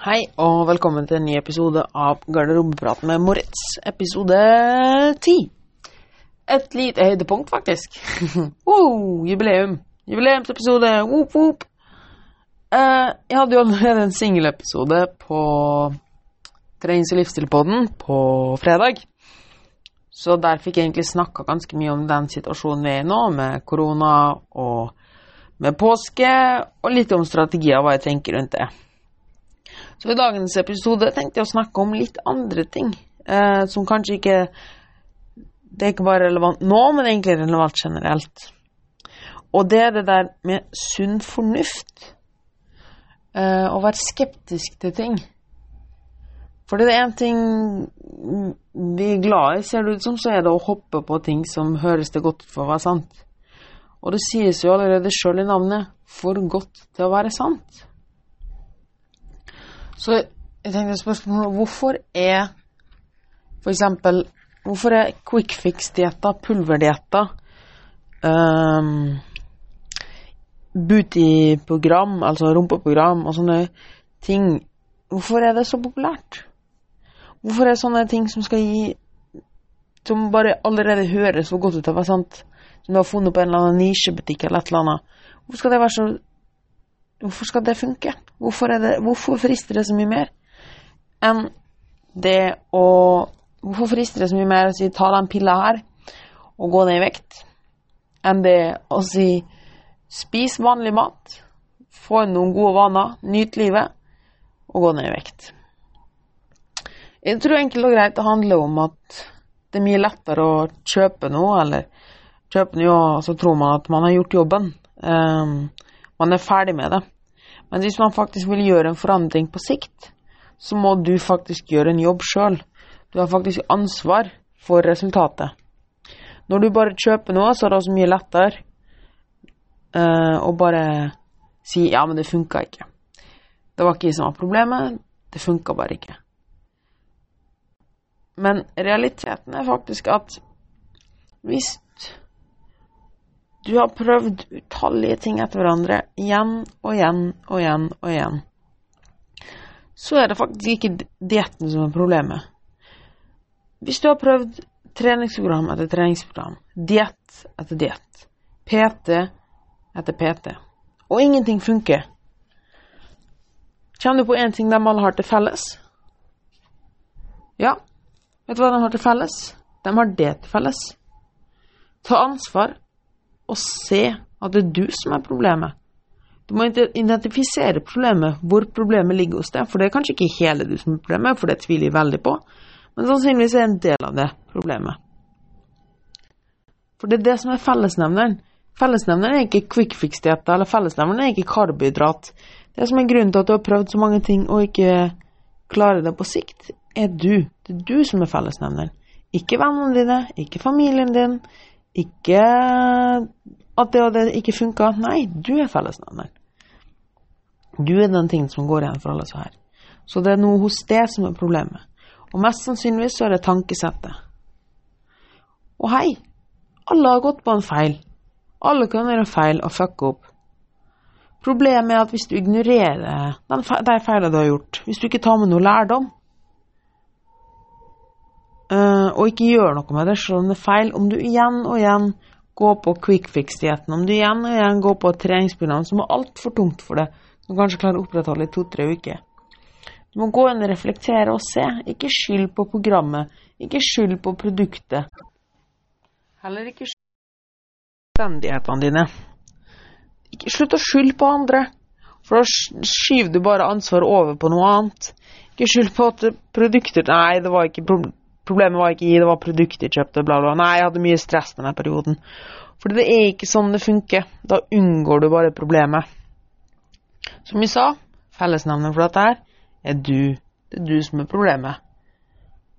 Hei, og velkommen til en ny episode av Garderobeprat med Moritz. Episode ti. Et lite høydepunkt, faktisk. wow, jubileum. Jubileumsepisode. Whoop, whoop. Eh, jeg hadde jo allerede en singelepisode på Trenings- og livsstilpodden på fredag. Så der fikk jeg egentlig snakka ganske mye om den situasjonen vi er i nå, med korona og med påske, og litt om strategier, og hva jeg tenker rundt det. Så i dagens episode tenkte jeg å snakke om litt andre ting, eh, som kanskje ikke Det er ikke bare relevant nå, men egentlig relevant generelt. Og det er det der med sunn fornuft. Eh, å være skeptisk til ting. For det er én ting vi er glad i, ser det ut som, så er det å hoppe på ting som høres det godt ut for å være sant. Og det sies jo allerede sjøl i navnet 'for godt til å være sant'. Så jeg tenkte spørsmålet hvorfor er for eksempel Hvorfor er quick fix-dietter, pulverdietter, um, booty-program, altså rumpeprogram og sånne ting Hvorfor er det så populært? Hvorfor er sånne ting som skal gi Som bare allerede høres så godt ut av, sant, som du har funnet på en eller annen nisjebutikk eller et eller annet Hvorfor skal det være så Hvorfor skal det funke? Hvorfor, det, hvorfor frister det så mye mer enn det å Hvorfor frister det så mye mer å si ta den pilla her og gå ned i vekt, enn det å si spis vanlig mat, få inn noen gode vaner, nyt livet og gå ned i vekt? Jeg tror enkelt og greit det handler om at det er mye lettere å kjøpe noe, eller kjøpe noe, og så tror man at man har gjort jobben. Um, man er ferdig med det. Men hvis man faktisk vil gjøre en forandring på sikt, så må du faktisk gjøre en jobb sjøl. Du har faktisk ansvar for resultatet. Når du bare kjøper noe, så er det også mye lettere uh, å bare si 'ja, men det funka ikke'. Det var ikke det som var problemet, det funka bare ikke. Men realiteten er faktisk at hvis du har prøvd utallige ting etter hverandre igjen og igjen og igjen og igjen. Så er det faktisk ikke dietten som er problemet. Hvis du har prøvd treningsprogram etter treningsprogram, diett etter diett, PT etter PT, og ingenting funker, kommer du på én ting de alle har til felles? Ja, vet du hva de har til felles? De har det til felles. Ta ansvar og se at det er du som er problemet. Du må identifisere problemet, hvor problemet ligger hos deg. For det er kanskje ikke hele du som er problemet, for det tviler jeg veldig på. Men sannsynligvis er en del av det problemet. For det er det som er fellesnevneren. Fellesnevneren er ikke quick fix-dietta, eller fellesnevneren er ikke karbohydrat. Det som er grunnen til at du har prøvd så mange ting og ikke klarer det på sikt, er du. Det er du som er fellesnevneren. Ikke vennene dine, ikke familien din, ikke at det og det ikke funka. Nei, du er fellesnevneren. Du er den tingen som går igjen for alle så her. Så det er noe hos det som er problemet. Og mest sannsynligvis så er det tankesettet. Og hei, alle har gått på en feil. Alle kan gjøre feil og fucke opp. Problemet er at hvis du ignorerer de feilene du har gjort, hvis du ikke tar med noe lærdom, og ikke gjør noe med det selv om det er feil. Om du igjen og igjen går på quick fix-dietten, om du igjen og igjen går på et treningsprogram som er altfor tungt for deg, som kanskje klarer å opprettholde i to-tre uker. Du må gå inn og reflektere og se. Ikke skyld på programmet. Ikke skyld på produktet. Heller ikke skyld på omstendighetene dine. Ikke slutt å skylde på andre, for da skyver du bare ansvaret over på noe annet. Ikke skyld på at produkter Nei, det var ikke Problemet var ikke i det var produktet jeg kjøpte, bla, bla. Nei, jeg hadde mye stress denne perioden. For det er ikke sånn det funker. Da unngår du bare problemet. Som vi sa, fellesnevnet for dette her er du. Det er du som er problemet.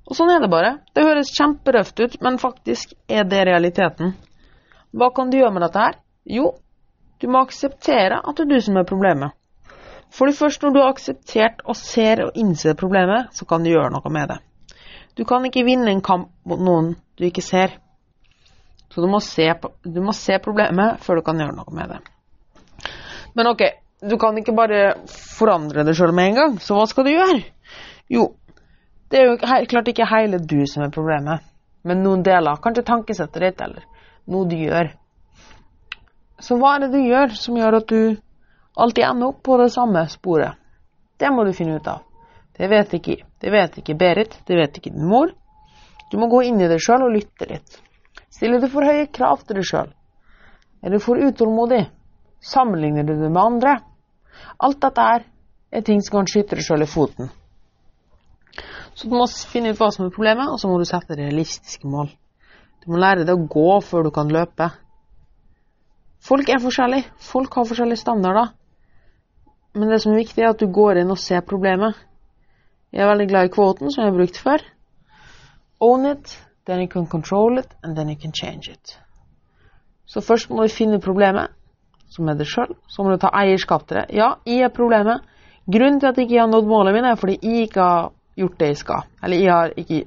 Og sånn er det bare. Det høres kjemperøft ut, men faktisk er det realiteten. Hva kan du gjøre med dette her? Jo, du må akseptere at det er du som er problemet. For først når du har akseptert og ser og innser problemet, så kan du gjøre noe med det. Du kan ikke vinne en kamp mot noen du ikke ser. Så du må se, du må se problemet før du kan gjøre noe med det. Men ok, du kan ikke bare forandre det sjøl med en gang, så hva skal du gjøre? Jo, det er jo klart ikke hele du som er problemet, men noen deler. Kanskje tankesettet ditt, eller noe du gjør. Så hva er det du gjør som gjør at du alltid ender opp på det samme sporet? Det må du finne ut av. Det vet ikke, det vet ikke Berit, det vet ikke din mor. Du må gå inn i deg sjøl og lytte litt. Stiller du for høye krav til deg sjøl? Er du for utålmodig? Sammenligner du det med andre? Alt dette her er ting som kan skyte deg sjøl i foten. Så du må finne ut hva som er problemet, og så må du sette realistiske mål. Du må lære deg å gå før du kan løpe. Folk er forskjellige. Folk har forskjellige standarder. Men det som er viktig, er at du går inn og ser problemet. Jeg er veldig glad i kvoten som jeg har brukt før. Own it, then you can control it, and then you can change it. Så først må du finne problemet, som er det sjøl. Så må du ta eierskap til det. Ja, jeg er problemet. Grunnen til at jeg ikke har nådd målet mitt, er fordi jeg ikke har gjort det jeg skal. Eller jeg har ikke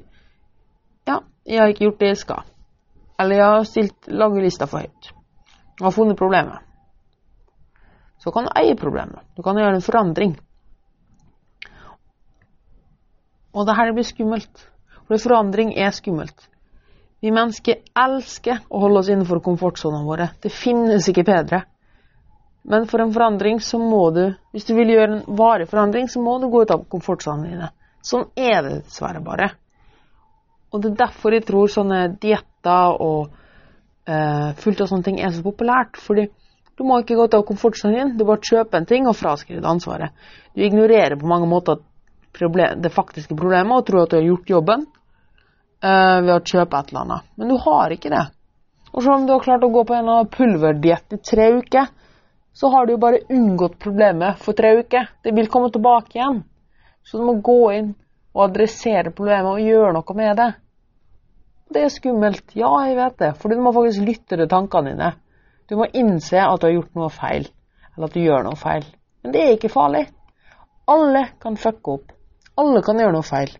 Ja, jeg har ikke gjort det jeg skal. Eller jeg har stilt lange lister for høyt. Og har funnet problemet. Så kan du eie problemet. Du kan gjøre en forandring. Og det her blir skummelt. For forandring er skummelt. Vi mennesker elsker å holde oss innenfor komfortsonene våre. Det finnes ikke bedre. Men for en forandring så må du, hvis du vil gjøre en varig forandring, så må du gå ut av komfortsonene dine. Sånn er det dessverre bare. Og det er derfor jeg tror sånne dietter og eh, fullt av sånne ting er så populært. Fordi du må ikke gå ut av komfortsonen din, du bare kjøper en ting og fraskriver det ansvaret. Du ignorerer på mange måter problem, det faktiske problemet og tror at du har gjort jobben uh, ved å kjøpe et eller annet. Men du har ikke det. Og selv om du har klart å gå på en pulverdiett i tre uker, så har du jo bare unngått problemet for tre uker. Det vil komme tilbake igjen. Så du må gå inn og adressere problemet og gjøre noe med det. Det er skummelt. Ja, jeg vet det. For du må faktisk lytte til tankene dine. Du må innse at du har gjort noe feil, eller at du gjør noe feil. Men det er ikke farlig. Alle kan fucke opp. Alle kan gjøre noe feil.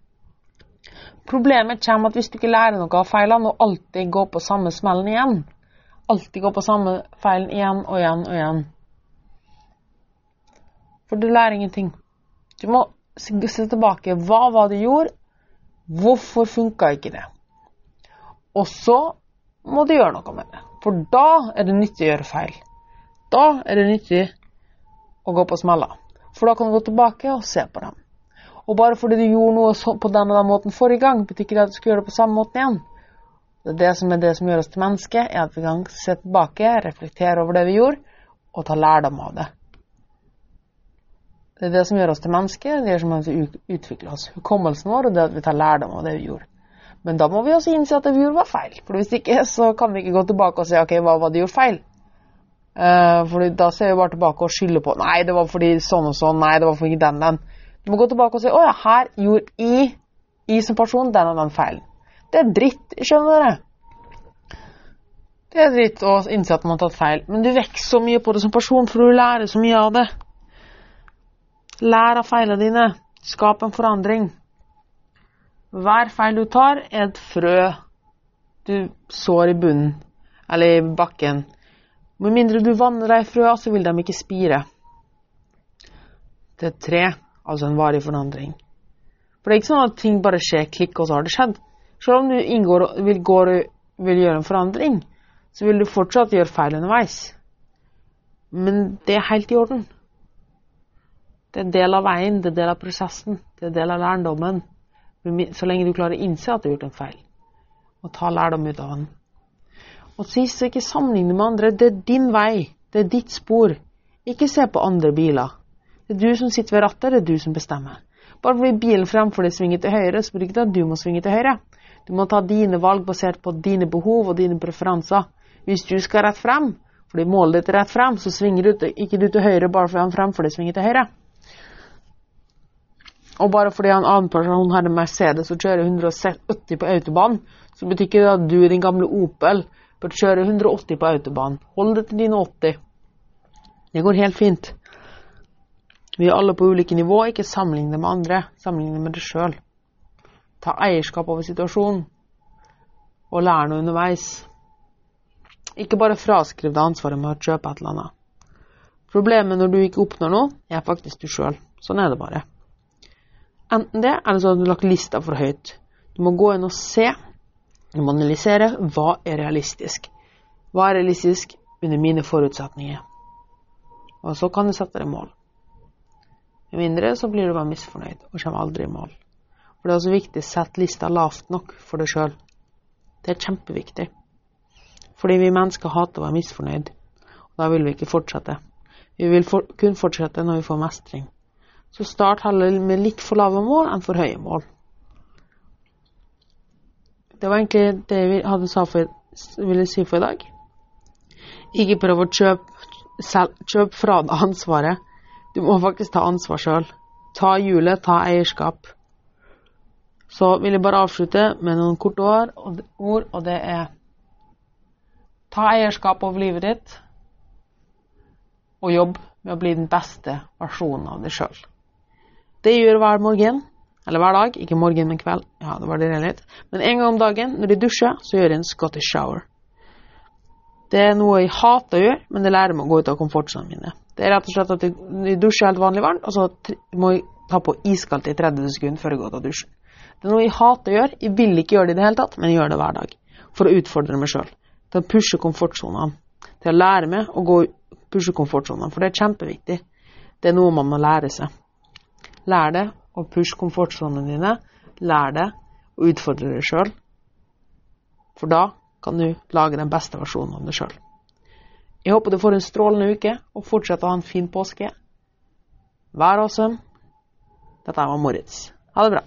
Problemet kommer at hvis du ikke lærer noe av feilene og alltid går på samme smellen igjen, alltid går på samme feilen igjen og igjen og igjen For du lærer ingenting. Du må se tilbake. Hva var det du gjorde? Hvorfor funka ikke det? Og så må du gjøre noe med det. For da er det nyttig å gjøre feil. Da er det nyttig å gå på smeller. For da kan du gå tilbake og se på dem. Og bare fordi du gjorde noe på den og den måten forrige gang, betyr ikke det at du skal gjøre det på samme måten igjen. Det det som er det som gjør oss til mennesker, er at vi kan se tilbake, reflektere over det vi gjorde, og ta lærdom av det. Det er det som gjør oss til mennesker, det gjør som utvikler oss. Hukommelsen vår og det at vi tar lærdom av det vi gjorde. Men da må vi også innse at det vi gjorde, var feil. For hvis ikke, så kan vi ikke gå tilbake og si ok, hva var det gjort feil? Uh, for da ser vi bare tilbake og skylder på Nei, det var fordi sånn og sånn. Nei, det var fordi den den. Du må gå tilbake og si å ja, her gjorde I, I som person den og den feilen. Det er dritt, skjønner dere. Det er dritt å innse at man har tatt feil, men du vokser så mye på det som person, for du lærer så mye av det. Lær av feilene dine. Skap en forandring. Hver feil du tar, er et frø du sår i bunnen, eller i bakken. Med mindre du vanner de frøa, så vil de ikke spire. Det er tre, altså en varig forandring. For det er ikke sånn at ting bare skjer klikk, og så har det skjedd. Selv om du inngår, vil, går, vil gjøre en forandring, så vil du fortsatt gjøre feil underveis. Men det er helt i orden. Det er en del av veien, det er en del av prosessen, det er en del av lærdommen. Så lenge du klarer å innse at du har gjort en feil, og ta lærdom ut av den. Og sist, ikke sammenligne med andre. Det er din vei. Det er ditt spor. Ikke se på andre biler. Det er du som sitter ved rattet, det er du som bestemmer. Bare fordi bilen fremfor deg svinger til høyre, så betyr ikke det at du må svinge til høyre. Du må ta dine valg basert på dine behov og dine preferanser. Hvis du skal rett frem, fordi målet ditt er rett frem, så svinger du ikke du til høyre bare fordi han fremfor deg svinger til høyre. Og bare fordi en annen person har en Mercedes og kjører 180 på autobahn, så betyr ikke det at du i din gamle Opel bør kjøre 180 på autobahn. Hold det til dine 80. Det går helt fint. Vi er alle på ulike nivå, ikke sammenligne med andre. Sammenligne med deg sjøl. Ta eierskap over situasjonen, og lær noe underveis. Ikke bare fraskriv deg ansvaret med å kjøpe et eller annet. Problemet når du ikke oppnår noe, er faktisk du sjøl. Sånn er det bare. Enten det, eller så har du lagt lista for høyt. Du må gå inn og se, du må analysere hva er realistisk. Hva er realistisk under mine forutsetninger? Og så kan du sette deg mål. Med mindre så blir du bare misfornøyd og kommer aldri i mål. For det er også viktig å sette lista lavt nok for deg sjøl. Det er kjempeviktig. Fordi vi mennesker hater å være misfornøyd. Og da vil vi ikke fortsette. Vi vil for kun fortsette når vi får mestring. Så start heller med litt for lave mål enn for høye mål. Det var egentlig det vi hadde sa for, ville si for i dag. Ikke prøv å kjøpe, kjøp fra deg ansvaret. Du må faktisk ta ansvar sjøl. Ta hjulet, ta eierskap. Så vil jeg bare avslutte med noen korte ord, og det er Ta eierskap over livet ditt, og jobb med å bli den beste versjonen av deg sjøl. Det gjør hver morgen, eller hver dag, ikke morgen, men kveld. Ja, det var det litt. Men en gang om dagen når de dusjer, så gjør jeg en Scottish shower. Det er noe jeg hater å gjøre, men det lærer meg å gå ut av komfortsonene mine. Det er rett og slett at jeg dusjer helt vanlig vann, og så må jeg ta på iskaldt i 30 sekunder før jeg går ut av dusjen. Det er noe jeg hater å gjøre. Jeg vil ikke gjøre det i det hele tatt, men jeg gjør det hver dag. For å utfordre meg sjøl. Til å pushe komfortsonene. Til å lære meg å gå pushe komfortsonene, for det er kjempeviktig. Det er noe man må lære seg. Lær det å pushe komfortsonene dine. Lær det å utfordre deg sjøl. For da kan du lage den beste versjonen av deg sjøl. Jeg håper du får en strålende uke, og fortsetter å ha en fin påske. Vær awesome. Dette var Moritz. Ha det bra.